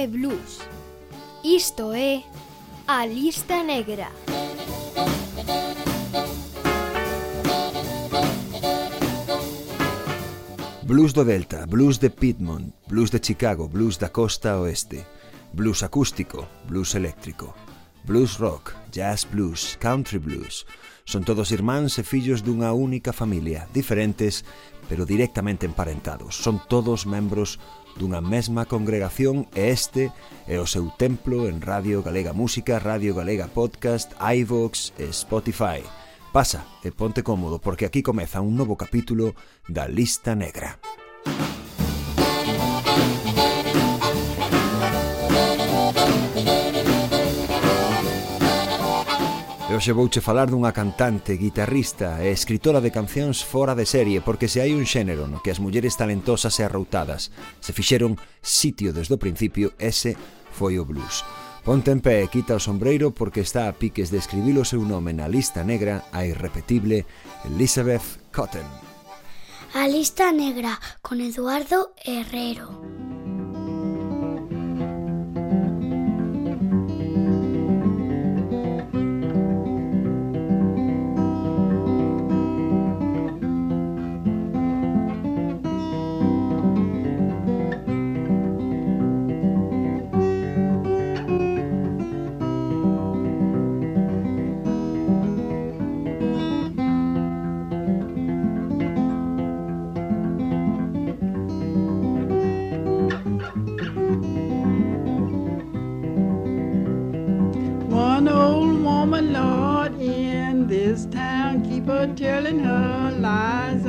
é blues. Isto é a lista negra. Blues do Delta, blues de Piedmont, blues de Chicago, blues da costa oeste, blues acústico, blues eléctrico, blues rock, jazz blues, country blues. Son todos irmáns e fillos dunha única familia, diferentes, pero directamente emparentados. Son todos membros dunha mesma congregación e este é o seu templo en Radio Galega Música, Radio Galega Podcast, iVox e Spotify. Pasa e ponte cómodo porque aquí comeza un novo capítulo da Lista Negra. Música E hoxe vouche falar dunha cantante, guitarrista e escritora de cancións fora de serie, porque se hai un xénero no que as mulleres talentosas e arroutadas se fixeron sitio desde o principio, ese foi o blues. Ponte en pé e quita o sombreiro porque está a piques de escribir o seu nome na lista negra a irrepetible Elizabeth Cotton. A lista negra con Eduardo Herrero. Lord, in this town, keep her telling her lies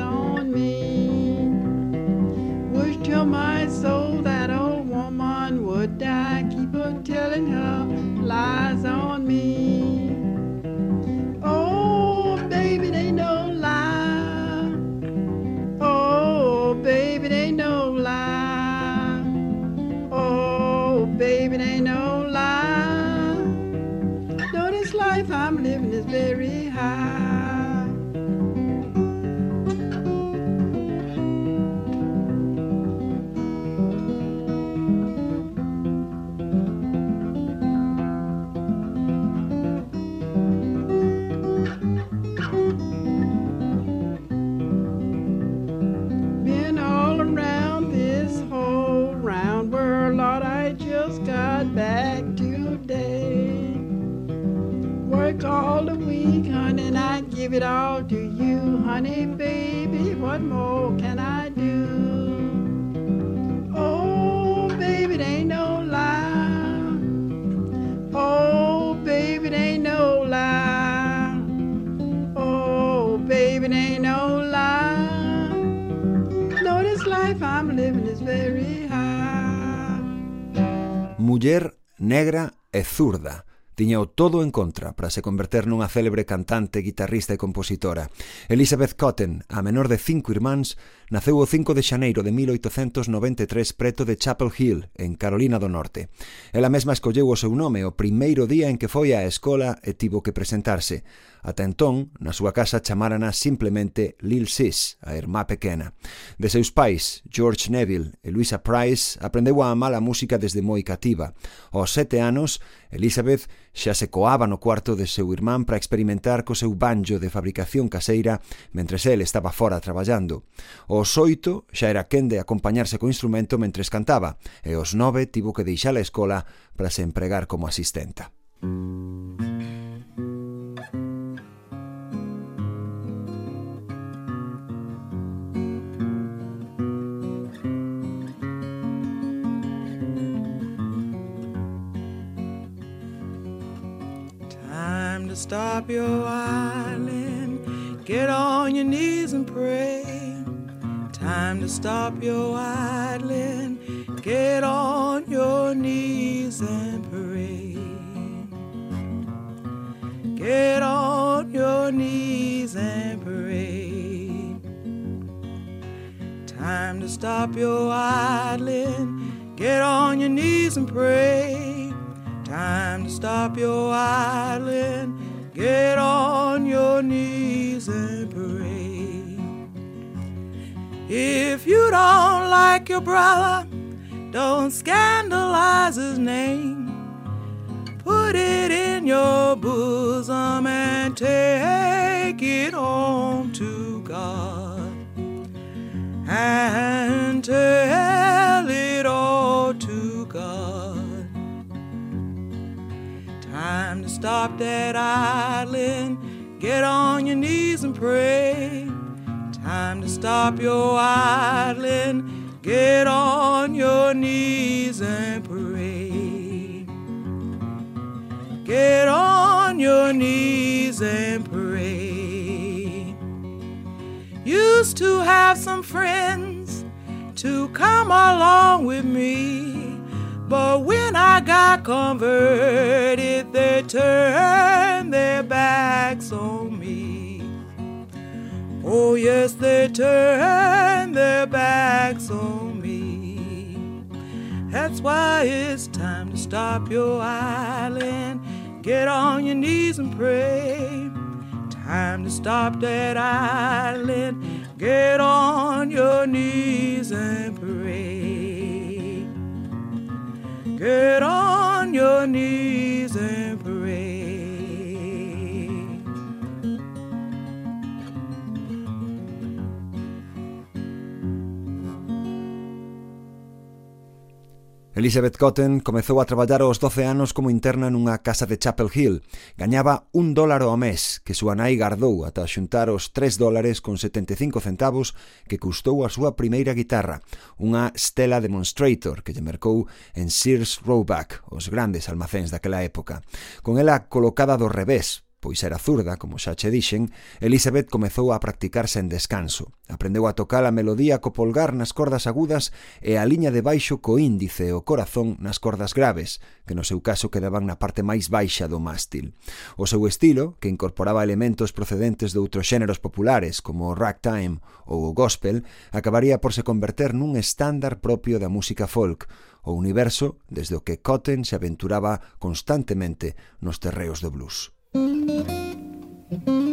Mujer negra es zurda. Tiñao todo en contra para se converter nunha célebre cantante, guitarrista e compositora. Elizabeth Cotton, a menor de cinco irmáns, naceu o 5 de xaneiro de 1893 preto de Chapel Hill, en Carolina do Norte. Ela mesma escolleu o seu nome o primeiro día en que foi á escola e tivo que presentarse. Ata entón, na súa casa chamárana simplemente Lil Sis, a irmá pequena. De seus pais, George Neville e Louisa Price, aprendeu a amar a música desde moi cativa. Aos sete anos, Elizabeth xa se coaba no cuarto de seu irmán para experimentar co seu banjo de fabricación caseira mentres el estaba fora traballando. Os oito xa era quen de acompañarse co instrumento mentres cantaba e os nove tivo que deixar a escola para se empregar como asistenta. Mm. To stop your whining. Get on your knees and pray. Time to stop your idling. Get on your knees and pray. Get on your knees and pray. Time to stop your idling. Get on your knees and pray. Time to stop your idling. Get on your knees and pray. If you don't like your brother, Don't scandalize his name. Put it in your bosom and take it home to God. And tell Time to stop that idling. Get on your knees and pray. Time to stop your idling. Get on your knees and pray. Get on your knees and pray. Used to have some friends to come along with me, but when I got converted, they turned their backs on me. Oh, yes, they turned their backs on me. That's why it's time to stop your island. Get on your knees and pray. Time to stop that island. Get on your knees and Get on your knees Elizabeth Cotton comezou a traballar aos 12 anos como interna nunha casa de Chapel Hill. Gañaba un dólar ao mes, que súa nai gardou ata xuntar os 3 dólares con 75 centavos que custou a súa primeira guitarra, unha Stella Demonstrator que lle mercou en Sears Roebuck, os grandes almacéns daquela época. Con ela colocada do revés, pois era zurda, como xa che dixen, Elizabeth comezou a practicarse en descanso. Aprendeu a tocar a melodía co polgar nas cordas agudas e a liña de baixo co índice e o corazón nas cordas graves, que no seu caso quedaban na parte máis baixa do mástil. O seu estilo, que incorporaba elementos procedentes de outros xéneros populares, como o ragtime ou o gospel, acabaría por se converter nun estándar propio da música folk, o universo desde o que Cotton se aventuraba constantemente nos terreos do blues. Thank you.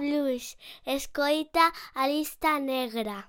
blues, escoita a lista negra.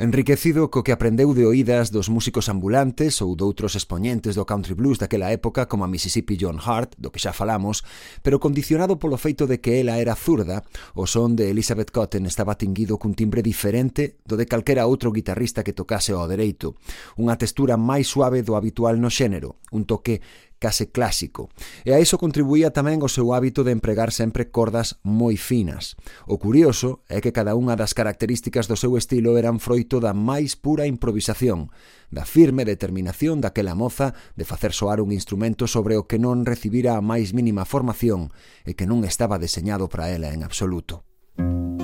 Enriquecido co que aprendeu de oídas dos músicos ambulantes ou doutros expoñentes do country blues daquela época como a Mississippi John Hart, do que xa falamos, pero condicionado polo feito de que ela era zurda, o son de Elizabeth Cotten estaba tinguido cun timbre diferente do de calquera outro guitarrista que tocase ao dereito, unha textura máis suave do habitual no xénero, un toque case clásico, e a iso contribuía tamén o seu hábito de empregar sempre cordas moi finas. O curioso é que cada unha das características do seu estilo eran froito da máis pura improvisación, da firme determinación daquela moza de facer soar un instrumento sobre o que non recibira a máis mínima formación e que non estaba deseñado para ela en absoluto. Música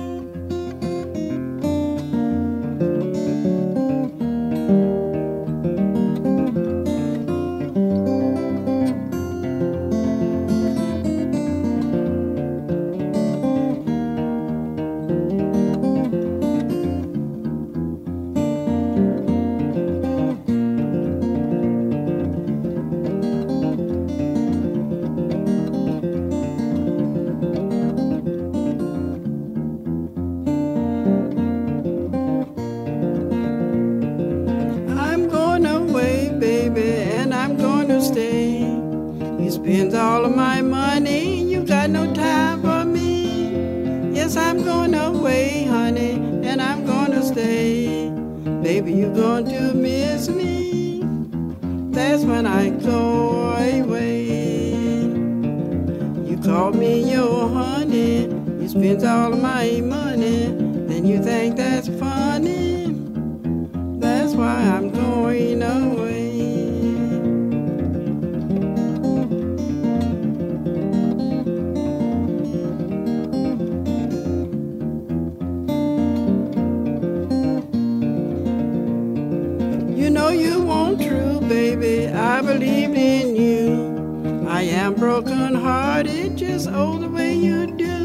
know you want true, baby. I believed in you. I am broken hearted, just all the way you do.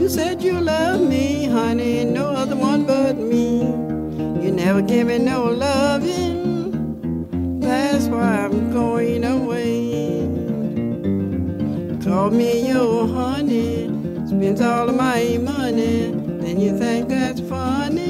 You said you love me, honey, no other one but me. You never gave me no loving. That's why I'm going away. Call me your honey, spends all of my money. Then you think that's funny.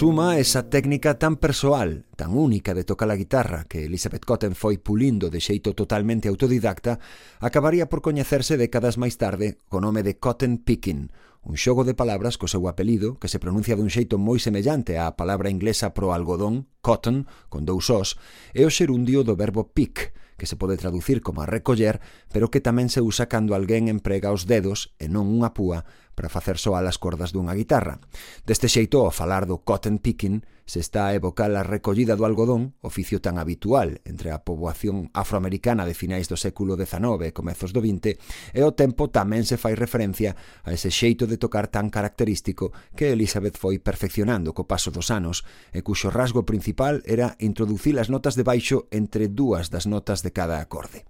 suma esa técnica tan persoal, tan única de tocar a guitarra que Elizabeth Cotten foi pulindo de xeito totalmente autodidacta, acabaría por coñecerse décadas máis tarde co nome de Cotton Picking, un xogo de palabras co seu apelido que se pronuncia dun xeito moi semellante á palabra inglesa pro algodón, cotton, con dous os, e o xerundio do verbo pick, que se pode traducir como recoller, pero que tamén se usa cando alguén emprega os dedos e non unha púa para facer soar as cordas dunha guitarra. Deste xeito, ao falar do cotton picking, se está a evocar a recollida do algodón, oficio tan habitual entre a poboación afroamericana de finais do século XIX e comezos do XX, e ao tempo tamén se fai referencia a ese xeito de tocar tan característico que Elizabeth foi perfeccionando co paso dos anos e cuxo rasgo principal era introducir as notas de baixo entre dúas das notas de cada acorde.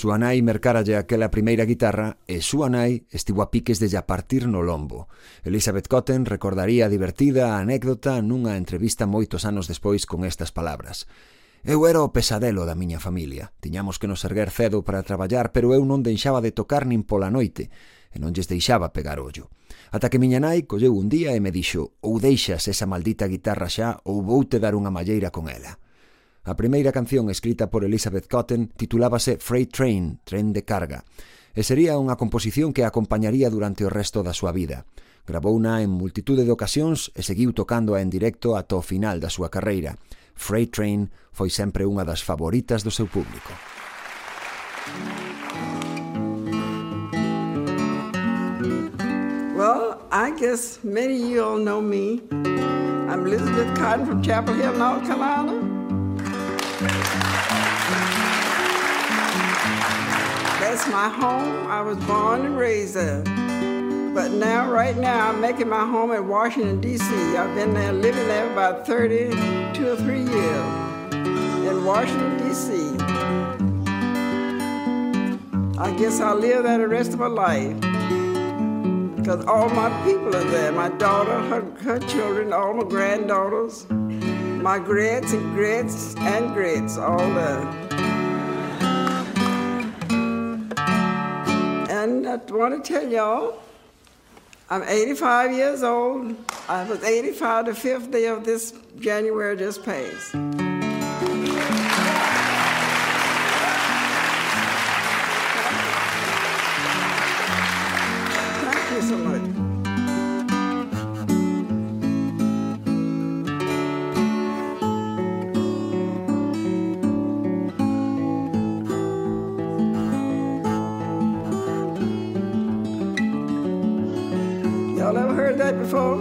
Súa nai mercáralle aquela primeira guitarra e súa nai estivo a piques de lla partir no lombo. Elizabeth Cotten recordaría divertida a anécdota nunha entrevista moitos anos despois con estas palabras. Eu era o pesadelo da miña familia. Tiñamos que nos erguer cedo para traballar, pero eu non deixaba de tocar nin pola noite e non lles deixaba pegar ollo. Ata que miña nai colleu un día e me dixo ou deixas esa maldita guitarra xa ou voute dar unha malleira con ela. A primeira canción escrita por Elizabeth Cotton titulábase Freight Train, Tren de Carga, e sería unha composición que a acompañaría durante o resto da súa vida. Grabouna en multitude de ocasións e seguiu tocándoa en directo ata o final da súa carreira. Freight Train foi sempre unha das favoritas do seu público. Well, I guess many of you all know me. I'm Elizabeth Cotton from Chapel Hill, North Carolina. That's my home. I was born and raised there. But now, right now, I'm making my home in Washington, D.C. I've been there, living there about 32 or 3 years in Washington, D.C. I guess I'll live there the rest of my life. Because all my people are there. My daughter, her, her children, all my granddaughters, my greats and greats and greats, all there. I want to tell y'all, I'm 85 years old. I was 85 the fifth day of this January just passed. That before?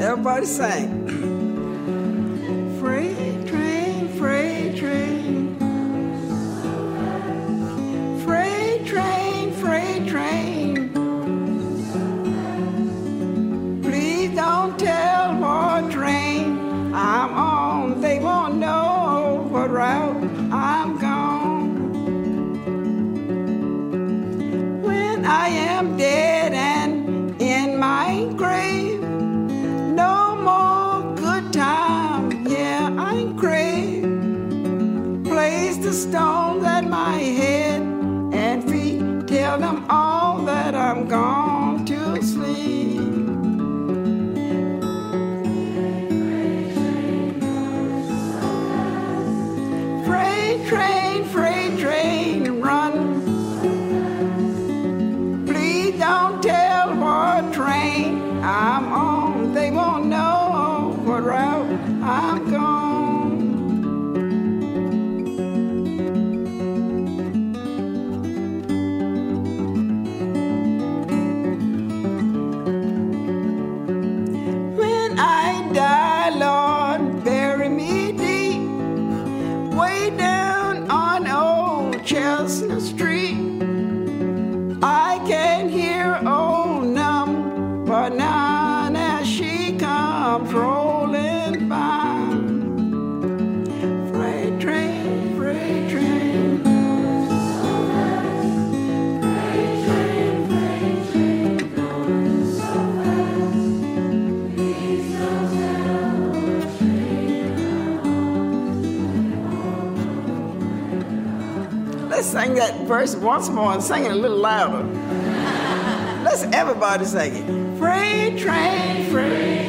Everybody sang. Comes rolling by. Freight train, freight train. Let's sing that verse once more and sing it a little louder. Let's everybody sing it. Freight train, freight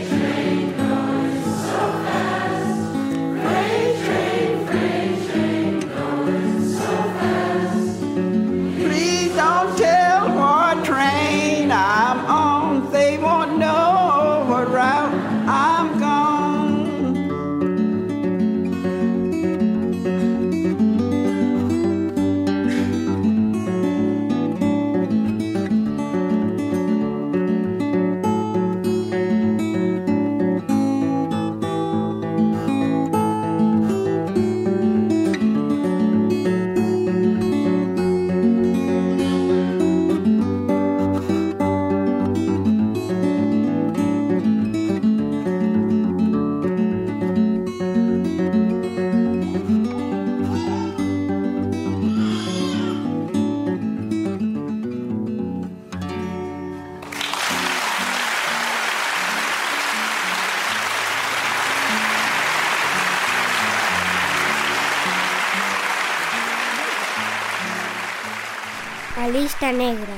Laguna Negra,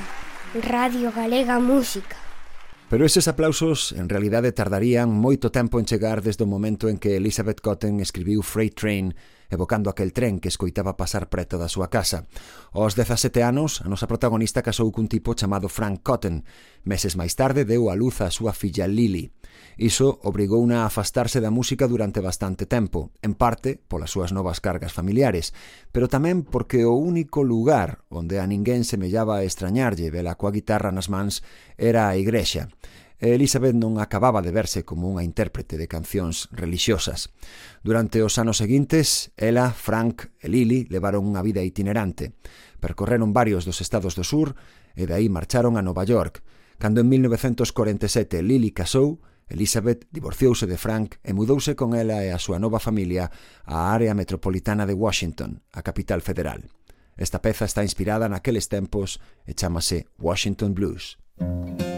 Radio Galega Música. Pero eses aplausos en realidade tardarían moito tempo en chegar desde o momento en que Elizabeth Cotten escribiu Freight Train evocando aquel tren que escoitaba pasar preto da súa casa. Aos 17 anos, a nosa protagonista casou cun tipo chamado Frank Cotton. Meses máis tarde deu a luz a súa filla Lily. Iso obrigouna a afastarse da música durante bastante tempo, en parte polas súas novas cargas familiares, pero tamén porque o único lugar onde a ninguén semellaba extrañarlle vela coa guitarra nas mans era a igrexa e Elizabeth non acababa de verse como unha intérprete de cancións religiosas. Durante os anos seguintes, ela, Frank e Lily levaron unha vida itinerante. Percorreron varios dos estados do sur e de aí marcharon a Nova York. Cando en 1947 Lily casou, Elizabeth divorciouse de Frank e mudouse con ela e a súa nova familia á área metropolitana de Washington, a capital federal. Esta peza está inspirada naqueles tempos e chamase Washington Blues. Música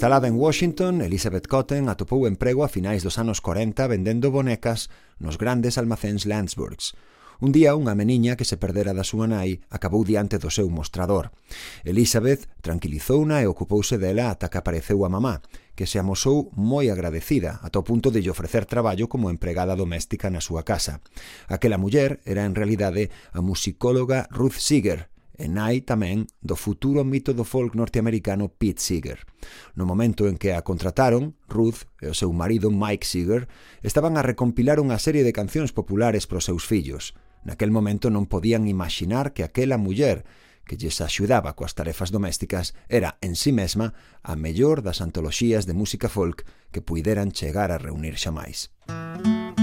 Instalada en Washington, Elizabeth Cotton atopou emprego a finais dos anos 40 vendendo bonecas nos grandes almacéns Landsburgs. Un día unha meniña que se perdera da súa nai acabou diante do seu mostrador. Elizabeth tranquilizouna e ocupouse dela ata que apareceu a mamá, que se amosou moi agradecida ata o punto de lle ofrecer traballo como empregada doméstica na súa casa. Aquela muller era en realidade a musicóloga Ruth Seeger, e nai tamén do futuro mito do folk norteamericano Pete Seeger. No momento en que a contrataron, Ruth e o seu marido Mike Seeger estaban a recompilar unha serie de cancións populares para os seus fillos. Naquel momento non podían imaginar que aquela muller que lles axudaba coas tarefas domésticas era en sí mesma a mellor das antoloxías de música folk que puideran chegar a reunir xa máis. Música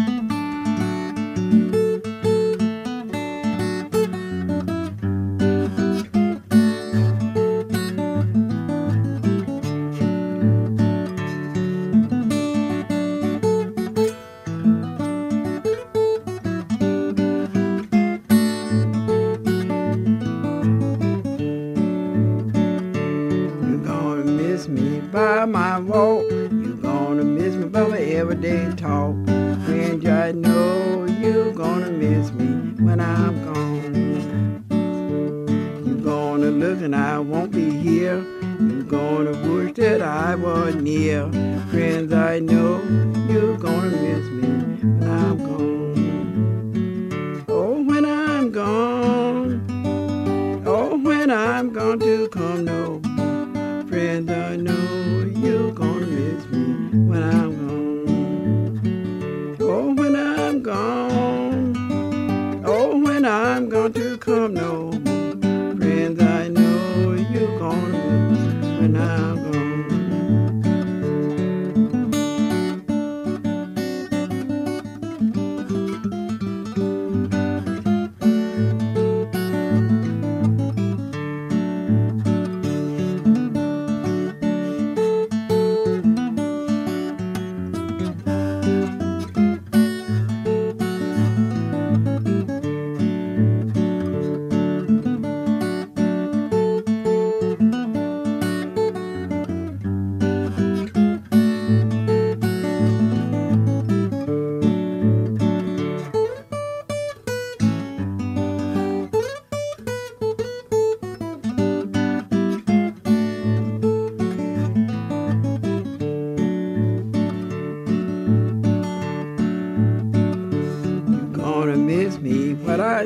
and I won't be here. You're gonna wish that I was near. Friends, I know you're gonna miss me.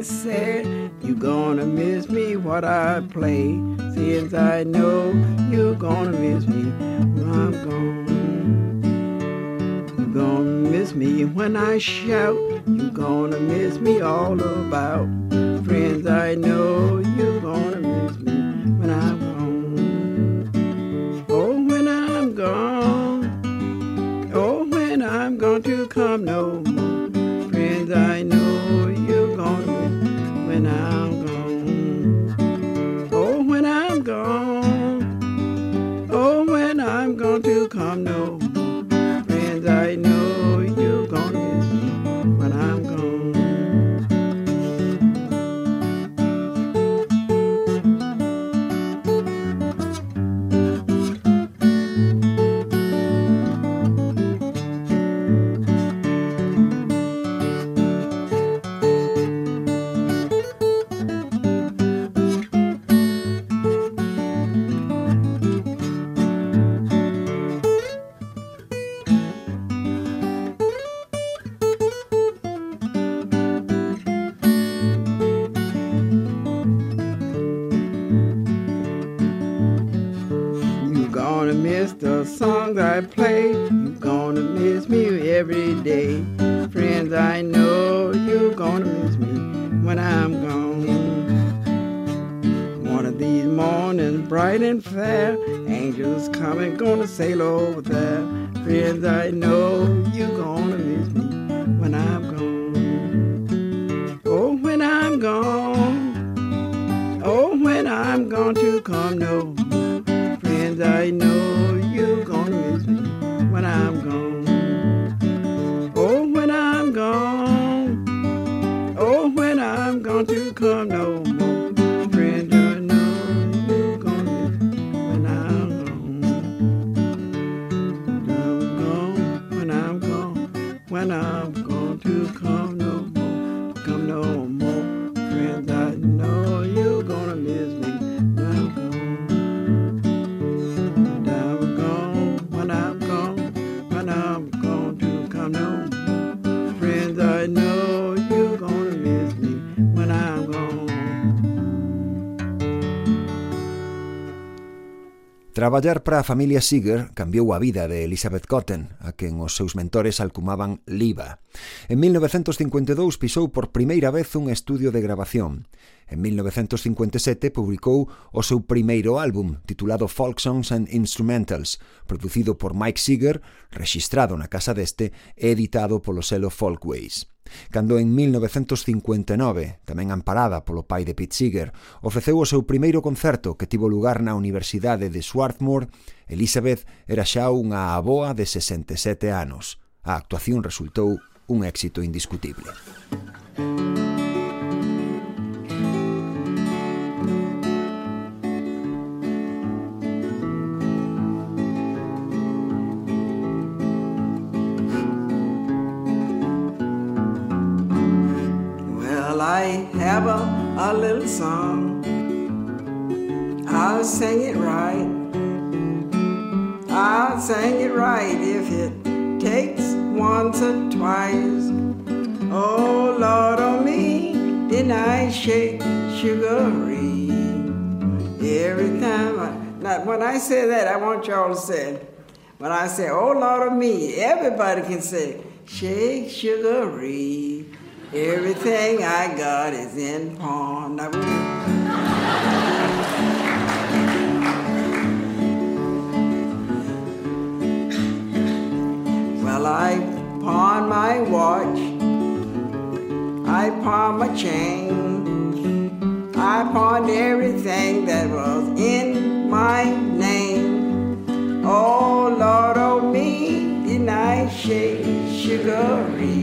Said, You gonna miss me what I play. Since I know you're gonna miss me when I'm gone. You're gonna miss me when I shout. You're gonna miss me all about. Friends, I know you're gonna miss me when I'm gone. Oh, when I'm gone. Oh, when I'm going to come no more. Friends, I know when I'm gone. Oh, when I'm gone. Oh, when I'm gone to come no Traballar para a familia Seeger cambiou a vida de Elizabeth Cotton, a quen os seus mentores alcumaban Liva. En 1952 pisou por primeira vez un estudio de grabación. En 1957 publicou o seu primeiro álbum, titulado Folk Songs and Instrumentals, producido por Mike Seeger, registrado na casa deste e editado polo selo Folkways. Cando en 1959, tamén amparada polo pai de Pete Seeger, ofreceu o seu primeiro concerto que tivo lugar na Universidade de Swarthmore, Elizabeth era xa unha aboa de 67 anos. A actuación resultou un éxito indiscutible. Música a, a little song. I'll sing it right. I'll sing it right if it takes once or twice. Oh Lord, on me, didn't I shake sugary every time? I, now, when I say that, I want y'all to say. When I say, oh Lord of me, everybody can say, shake sugary. Everything I got is in pawn. well, I pawn my watch. I pawned my chain. I pawned everything that was in my name. Oh, Lord, oh me, did I shake sugary?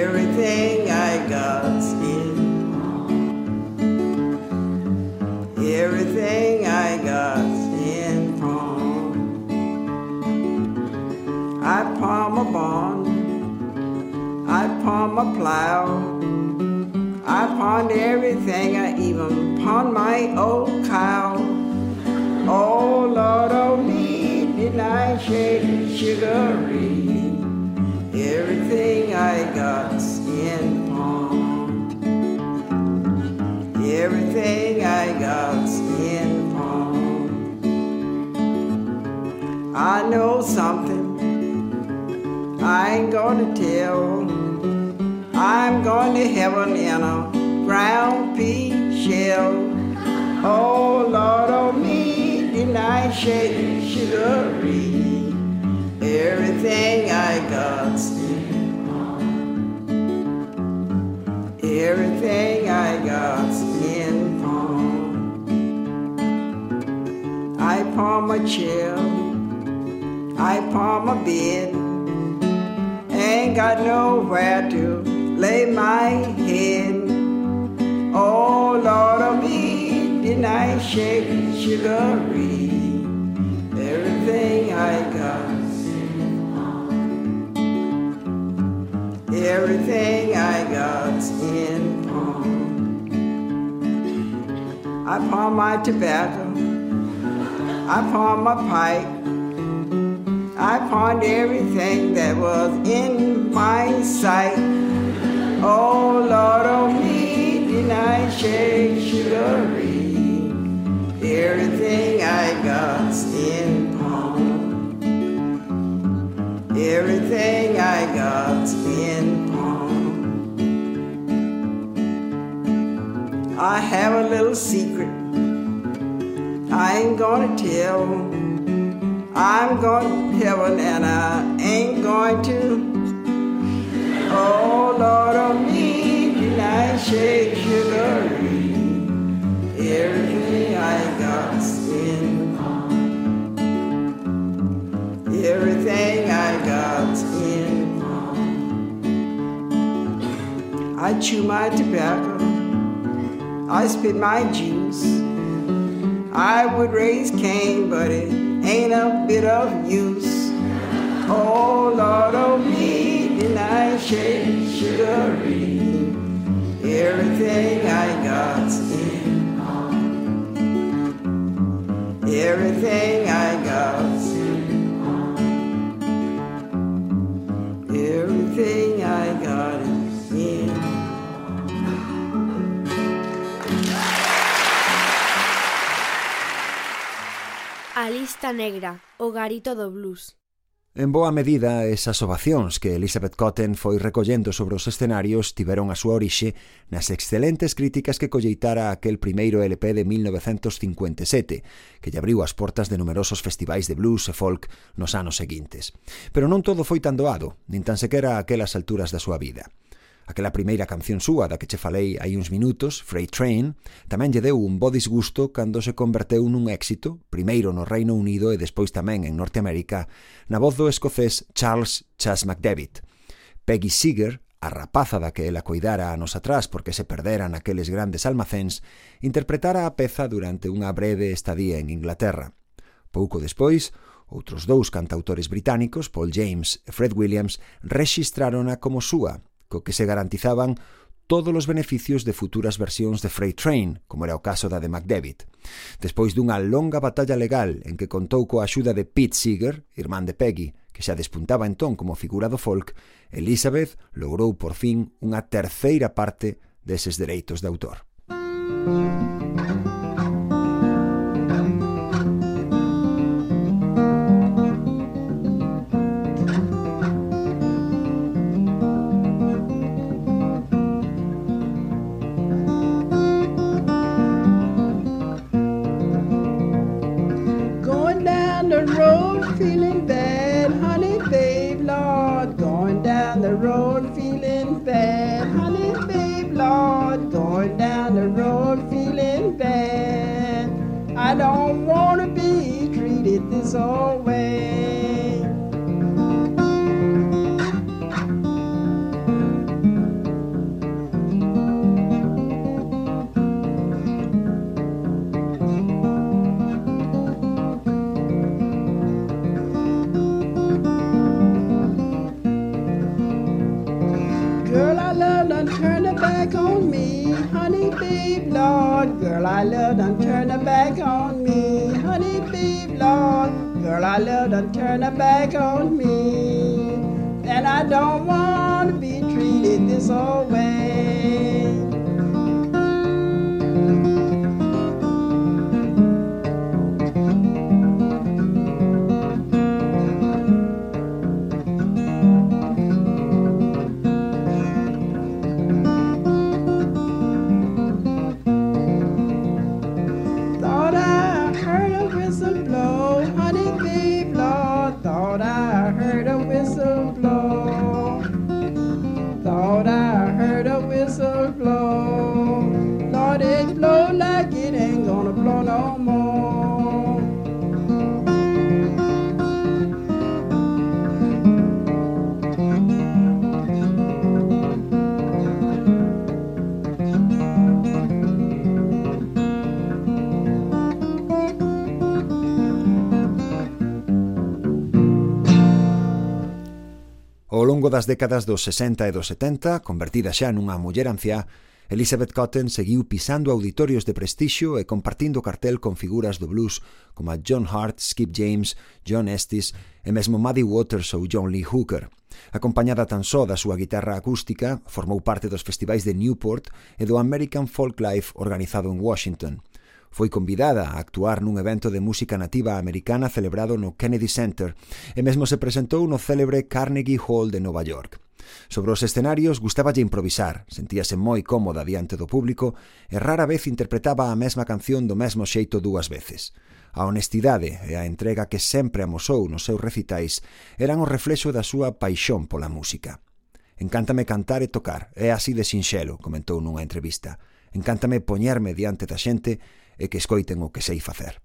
Everything I got's in pawn. Everything I got's in pawn. I pawn my bond. I pawn my plow. I pawned everything. I even pawned my old cow. Oh Lord, oh me, did I shake sugary? Everything I got's in pawn. Everything I got's in pawn. I know something I ain't gonna tell. I'm going to heaven in a ground pea shell. Oh Lord, oh me, didn't I shake sugary? Everything I pawn. Everything I got's in pawn. I pawn my chair. I pawn my bed. Ain't got nowhere to lay my head. Oh Lord of me, didn't I shake sugary? Everything I got. Everything I got's in pawn. I pawn my tobacco, I pawn my pipe, I pawned everything that was in my sight. Oh Lord, oh me, did I shake sugary? Everything I got's in Everything I got's in pawn. I have a little secret I ain't gonna tell. I'm going to heaven and I ain't going to. Oh Lord of me, I shake sugary? Everything I got's in everything I got's in. I chew my tobacco, I spit my juice. I would raise Cain, but it ain't a bit of use. Oh Lord, oh me, didn't I shake sugary? Everything I got's in. Everything I got's everything I got is in. A lista negra, o garito do blues. En boa medida, esas ovacións que Elizabeth Cotten foi recollendo sobre os escenarios tiveron a súa orixe nas excelentes críticas que colleitara aquel primeiro LP de 1957, que lle abriu as portas de numerosos festivais de blues e folk nos anos seguintes. Pero non todo foi tan doado, nin tan sequera aquelas alturas da súa vida. Aquela primeira canción súa da que che falei hai uns minutos, Freight Train, tamén lle deu un bo disgusto cando se converteu nun éxito, primeiro no Reino Unido e despois tamén en Norteamérica, na voz do escocés Charles Chas McDavid. Peggy Seeger, a rapaza da que ela coidara anos atrás porque se perdera aqueles grandes almacéns, interpretara a peza durante unha breve estadía en Inglaterra. Pouco despois, outros dous cantautores británicos, Paul James e Fred Williams, rexistrárona como súa, co que se garantizaban todos os beneficios de futuras versións de Freight Train, como era o caso da de McDevitt. Despois dunha longa batalla legal en que contou coa axuda de Pete Seeger, irmán de Peggy, que xa despuntaba entón como figura do folk, Elizabeth logrou por fin unha terceira parte deses dereitos de autor. Música So away. Girl, I love, don't turn it back on me, honey, babe, Lord. Girl, I love, I love done turned her back on me. And I don't want to be treated this old way. décadas dos 60 e dos 70, convertida xa nunha muller anciá, Elizabeth Cotton seguiu pisando auditorios de prestixio e compartindo cartel con figuras do blues como John Hart, Skip James, John Estes e mesmo Muddy Waters ou John Lee Hooker. Acompañada tan só da súa guitarra acústica, formou parte dos festivais de Newport e do American Folk Life organizado en Washington. Foi convidada a actuar nun evento de música nativa americana celebrado no Kennedy Center e mesmo se presentou no célebre Carnegie Hall de Nova York. Sobre os escenarios gustáballe improvisar, sentíase moi cómoda diante do público e rara vez interpretaba a mesma canción do mesmo xeito dúas veces. A honestidade e a entrega que sempre amosou nos seus recitais eran o reflexo da súa paixón pola música. Encántame cantar e tocar, é así de sinxelo, comentou nunha entrevista. Encántame poñerme diante da xente e que escoiten o que sei facer.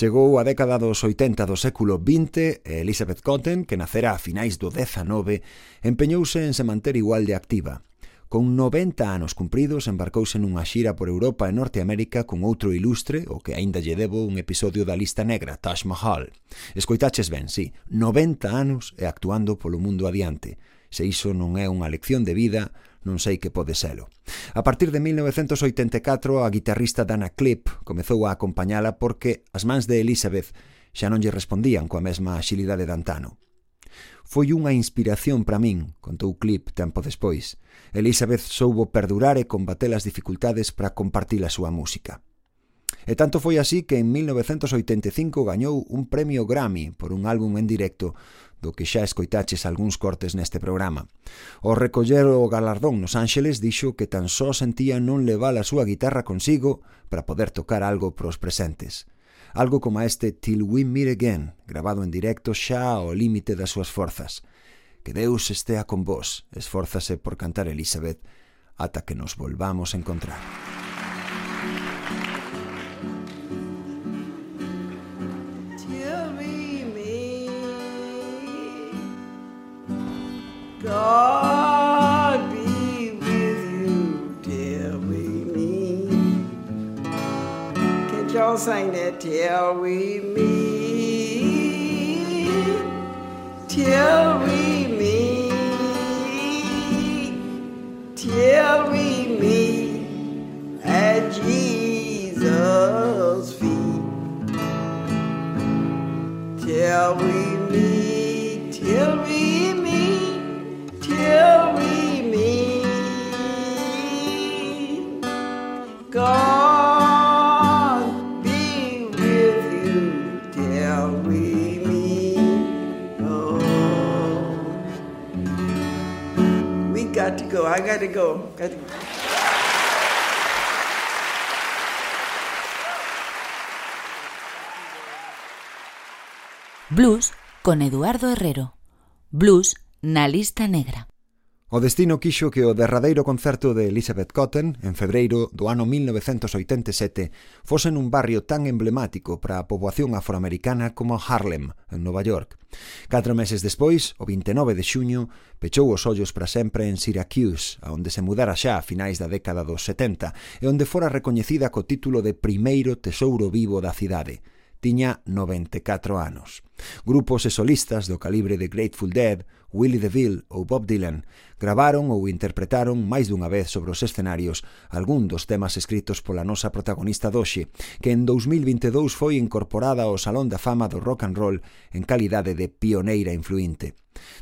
Chegou a década dos 80 do século XX e Elizabeth Cotten, que nacera a finais do 19, empeñouse en se manter igual de activa. Con 90 anos cumpridos, embarcouse nunha xira por Europa e Norteamérica con outro ilustre, o que aínda lle debo un episodio da lista negra, Taj Mahal. Escoitaches ben, sí, 90 anos e actuando polo mundo adiante. Se iso non é unha lección de vida, non sei que pode selo. A partir de 1984, a guitarrista Dana Clip comezou a acompañala porque as mans de Elizabeth xa non lle respondían coa mesma axilidade de antano. Foi unha inspiración para min, contou Clip tempo despois. Elizabeth soubo perdurar e combater as dificultades para compartir a súa música. E tanto foi así que en 1985 gañou un premio Grammy por un álbum en directo do que xa escoitaches algúns cortes neste programa. Ao recoller o galardón nos Ángeles dixo que tan só sentía non levar a súa guitarra consigo para poder tocar algo pros presentes. Algo como este Till We Meet Again, grabado en directo xa ao límite das súas forzas. Que Deus estea con vós, esfórzase por cantar Elizabeth, ata que nos volvamos a encontrar. God be with you till we meet. Can't y'all sing that till we meet? Till we meet. Till we meet at Jesus' feet. Till we meet, till we Blues con Eduardo Herrero. Blues na lista negra. O destino quixo que o derradeiro concerto de Elizabeth Cotten, en febreiro do ano 1987, fose nun barrio tan emblemático para a poboación afroamericana como Harlem, en Nova York. Catro meses despois, o 29 de xuño, pechou os ollos para sempre en Syracuse, a onde se mudara xa a finais da década dos 70, e onde fora recoñecida co título de primeiro tesouro vivo da cidade tiña 94 anos. Grupos e solistas do calibre de Grateful Dead Willie DeVille ou Bob Dylan gravaron ou interpretaron máis dunha vez sobre os escenarios algún dos temas escritos pola nosa protagonista doxe, que en 2022 foi incorporada ao Salón da Fama do Rock and Roll en calidade de pioneira influinte.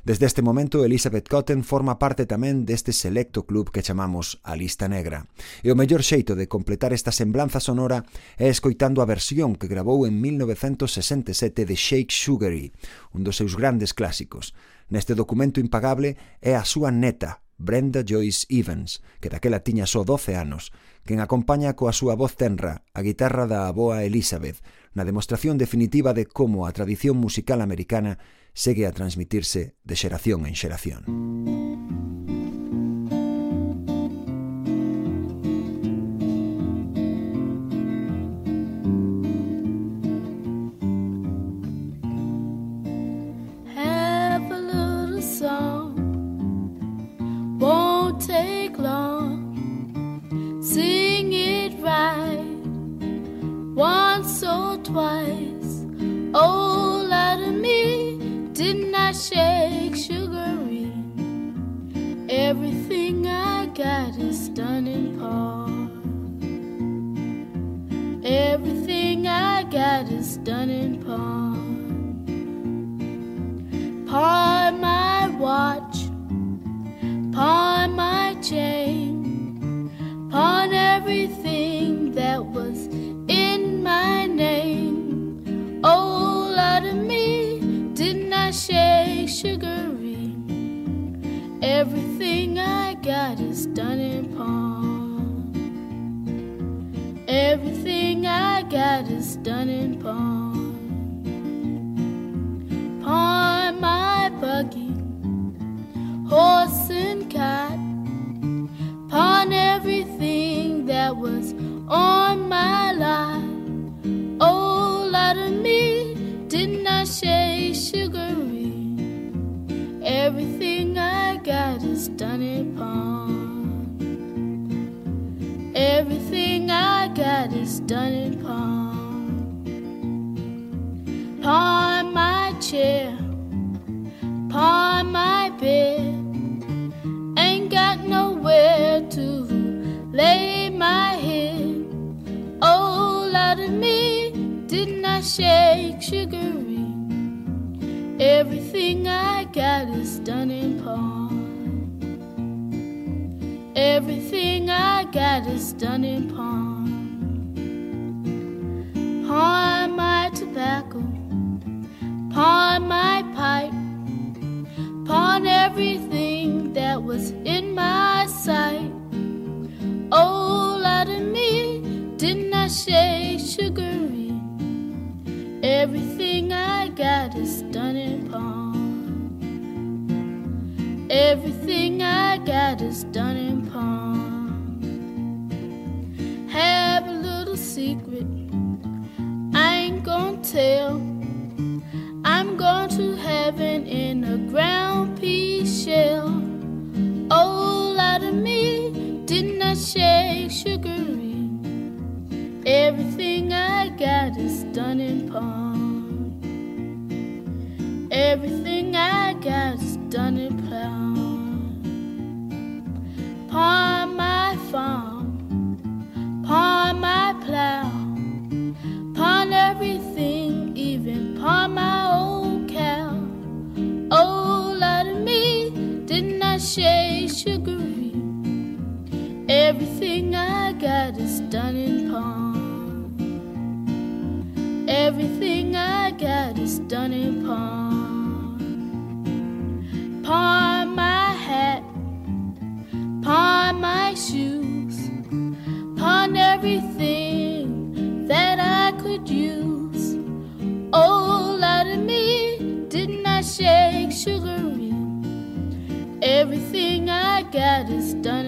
Desde este momento, Elizabeth Cotten forma parte tamén deste selecto club que chamamos a Lista Negra. E o mellor xeito de completar esta semblanza sonora é escoitando a versión que grabou en 1967 de Shake Sugary, un dos seus grandes clásicos. Neste documento impagable é a súa neta, Brenda Joyce Evans, que daquela tiña só 12 anos, quen acompaña coa súa voz tenra a guitarra da aboa Elizabeth na demostración definitiva de como a tradición musical americana segue a transmitirse de xeración en xeración. Música won't long. Sing it right once or twice. Oh, out of me, didn't I shake sugary? Everything I got is done in part. Everything I got is done in part. Pawn Everything I got is done in pawn. Everything I got is done in pawn. Pawn my buggy, horse and cat. Pawn everything that was on my life. Oh, lot of shade sugary. Done in pawn. Everything I got is done in pawn. Pawn my chair, pawn my bed. Ain't got nowhere to lay my head. Oh, out of me, didn't I shake sugary? Everything I got is done in pawn. Everything I got is done in pawn. Pawn my tobacco, pawn my pipe, pawn everything that was in shade. Got is done in pawn. Everything I got is done in pawn. Pawn my hat, pawn my shoes, pawn everything that I could use. Oh, lot of me, didn't I shake sugary? Everything I got is done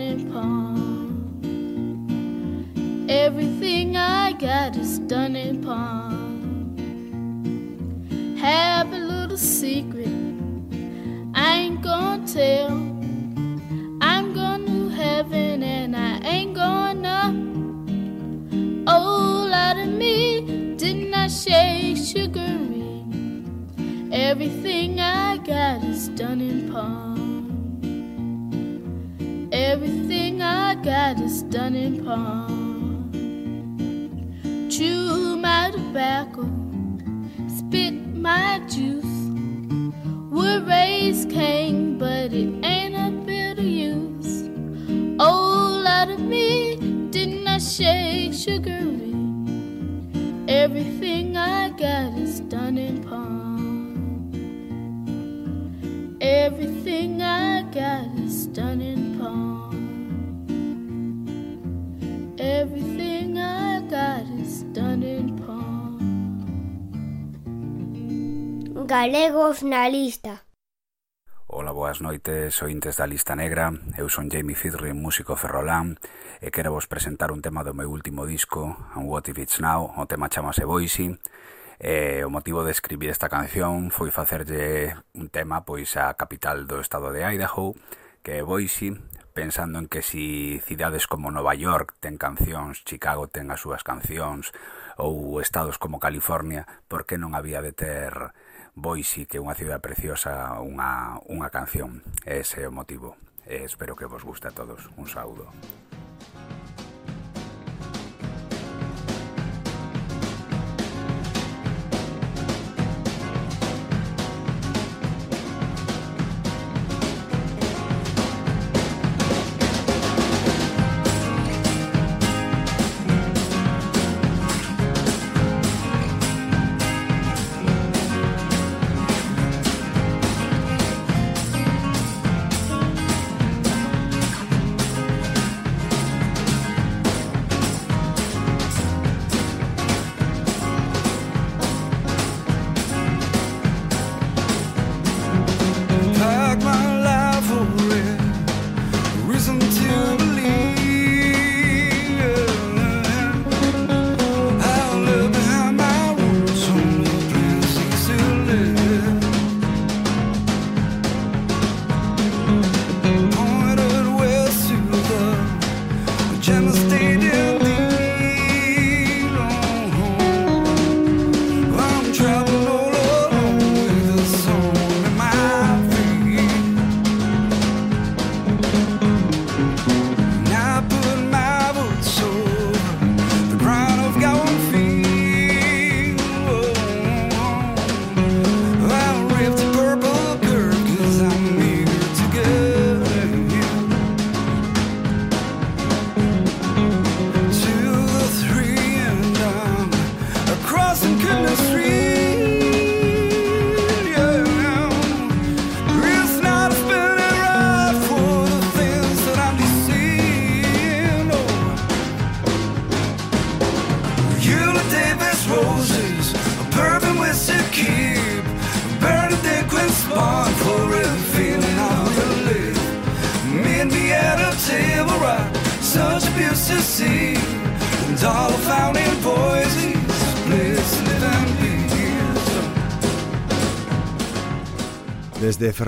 Everything I got is done in pawn. Have a little secret, I ain't gonna tell. I'm going to heaven and I ain't gonna. Oh, lot of me, didn't I shake sugary? Everything I got is done in pawn. Everything I got is done in pawn. Chew my tobacco, spit my juice. Would raise Cain, but it ain't a bit of use. Oh, lot of me, didn't I shake sugary? Everything I got is done in pawn. Everything I got is done in pawn. Everything I got Galegos na lista. Ola, boas noites, ointes da Lista Negra. Eu son Jamie Fidrin, músico ferrolán, e quero vos presentar un tema do meu último disco, And What If It's Now, o tema chamase Boise. E o motivo de escribir esta canción foi facerlle un tema pois a capital do estado de Idaho, que é Boise, pensando en que si cidades como Nova York ten cancións, Chicago ten as súas cancións, ou estados como California, por que non había de ter Boise, que é unha cidade preciosa, unha, unha canción. Ese é o motivo. E espero que vos guste a todos. Un saúdo.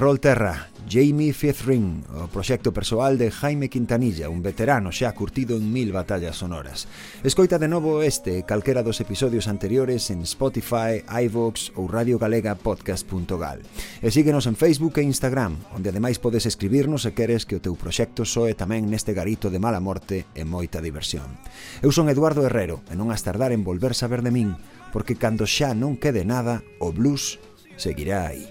Rolterra, Jamie Ring, o proxecto persoal de Jaime Quintanilla, un veterano xa curtido en mil batallas sonoras. Escoita de novo este e calquera dos episodios anteriores en Spotify, iVoox ou radiogalegapodcast.gal. E síguenos en Facebook e Instagram, onde ademais podes escribirnos se queres que o teu proxecto soe tamén neste garito de mala morte e moita diversión. Eu son Eduardo Herrero e non has tardar en volver saber de min, porque cando xa non quede nada, o blues seguirá aí.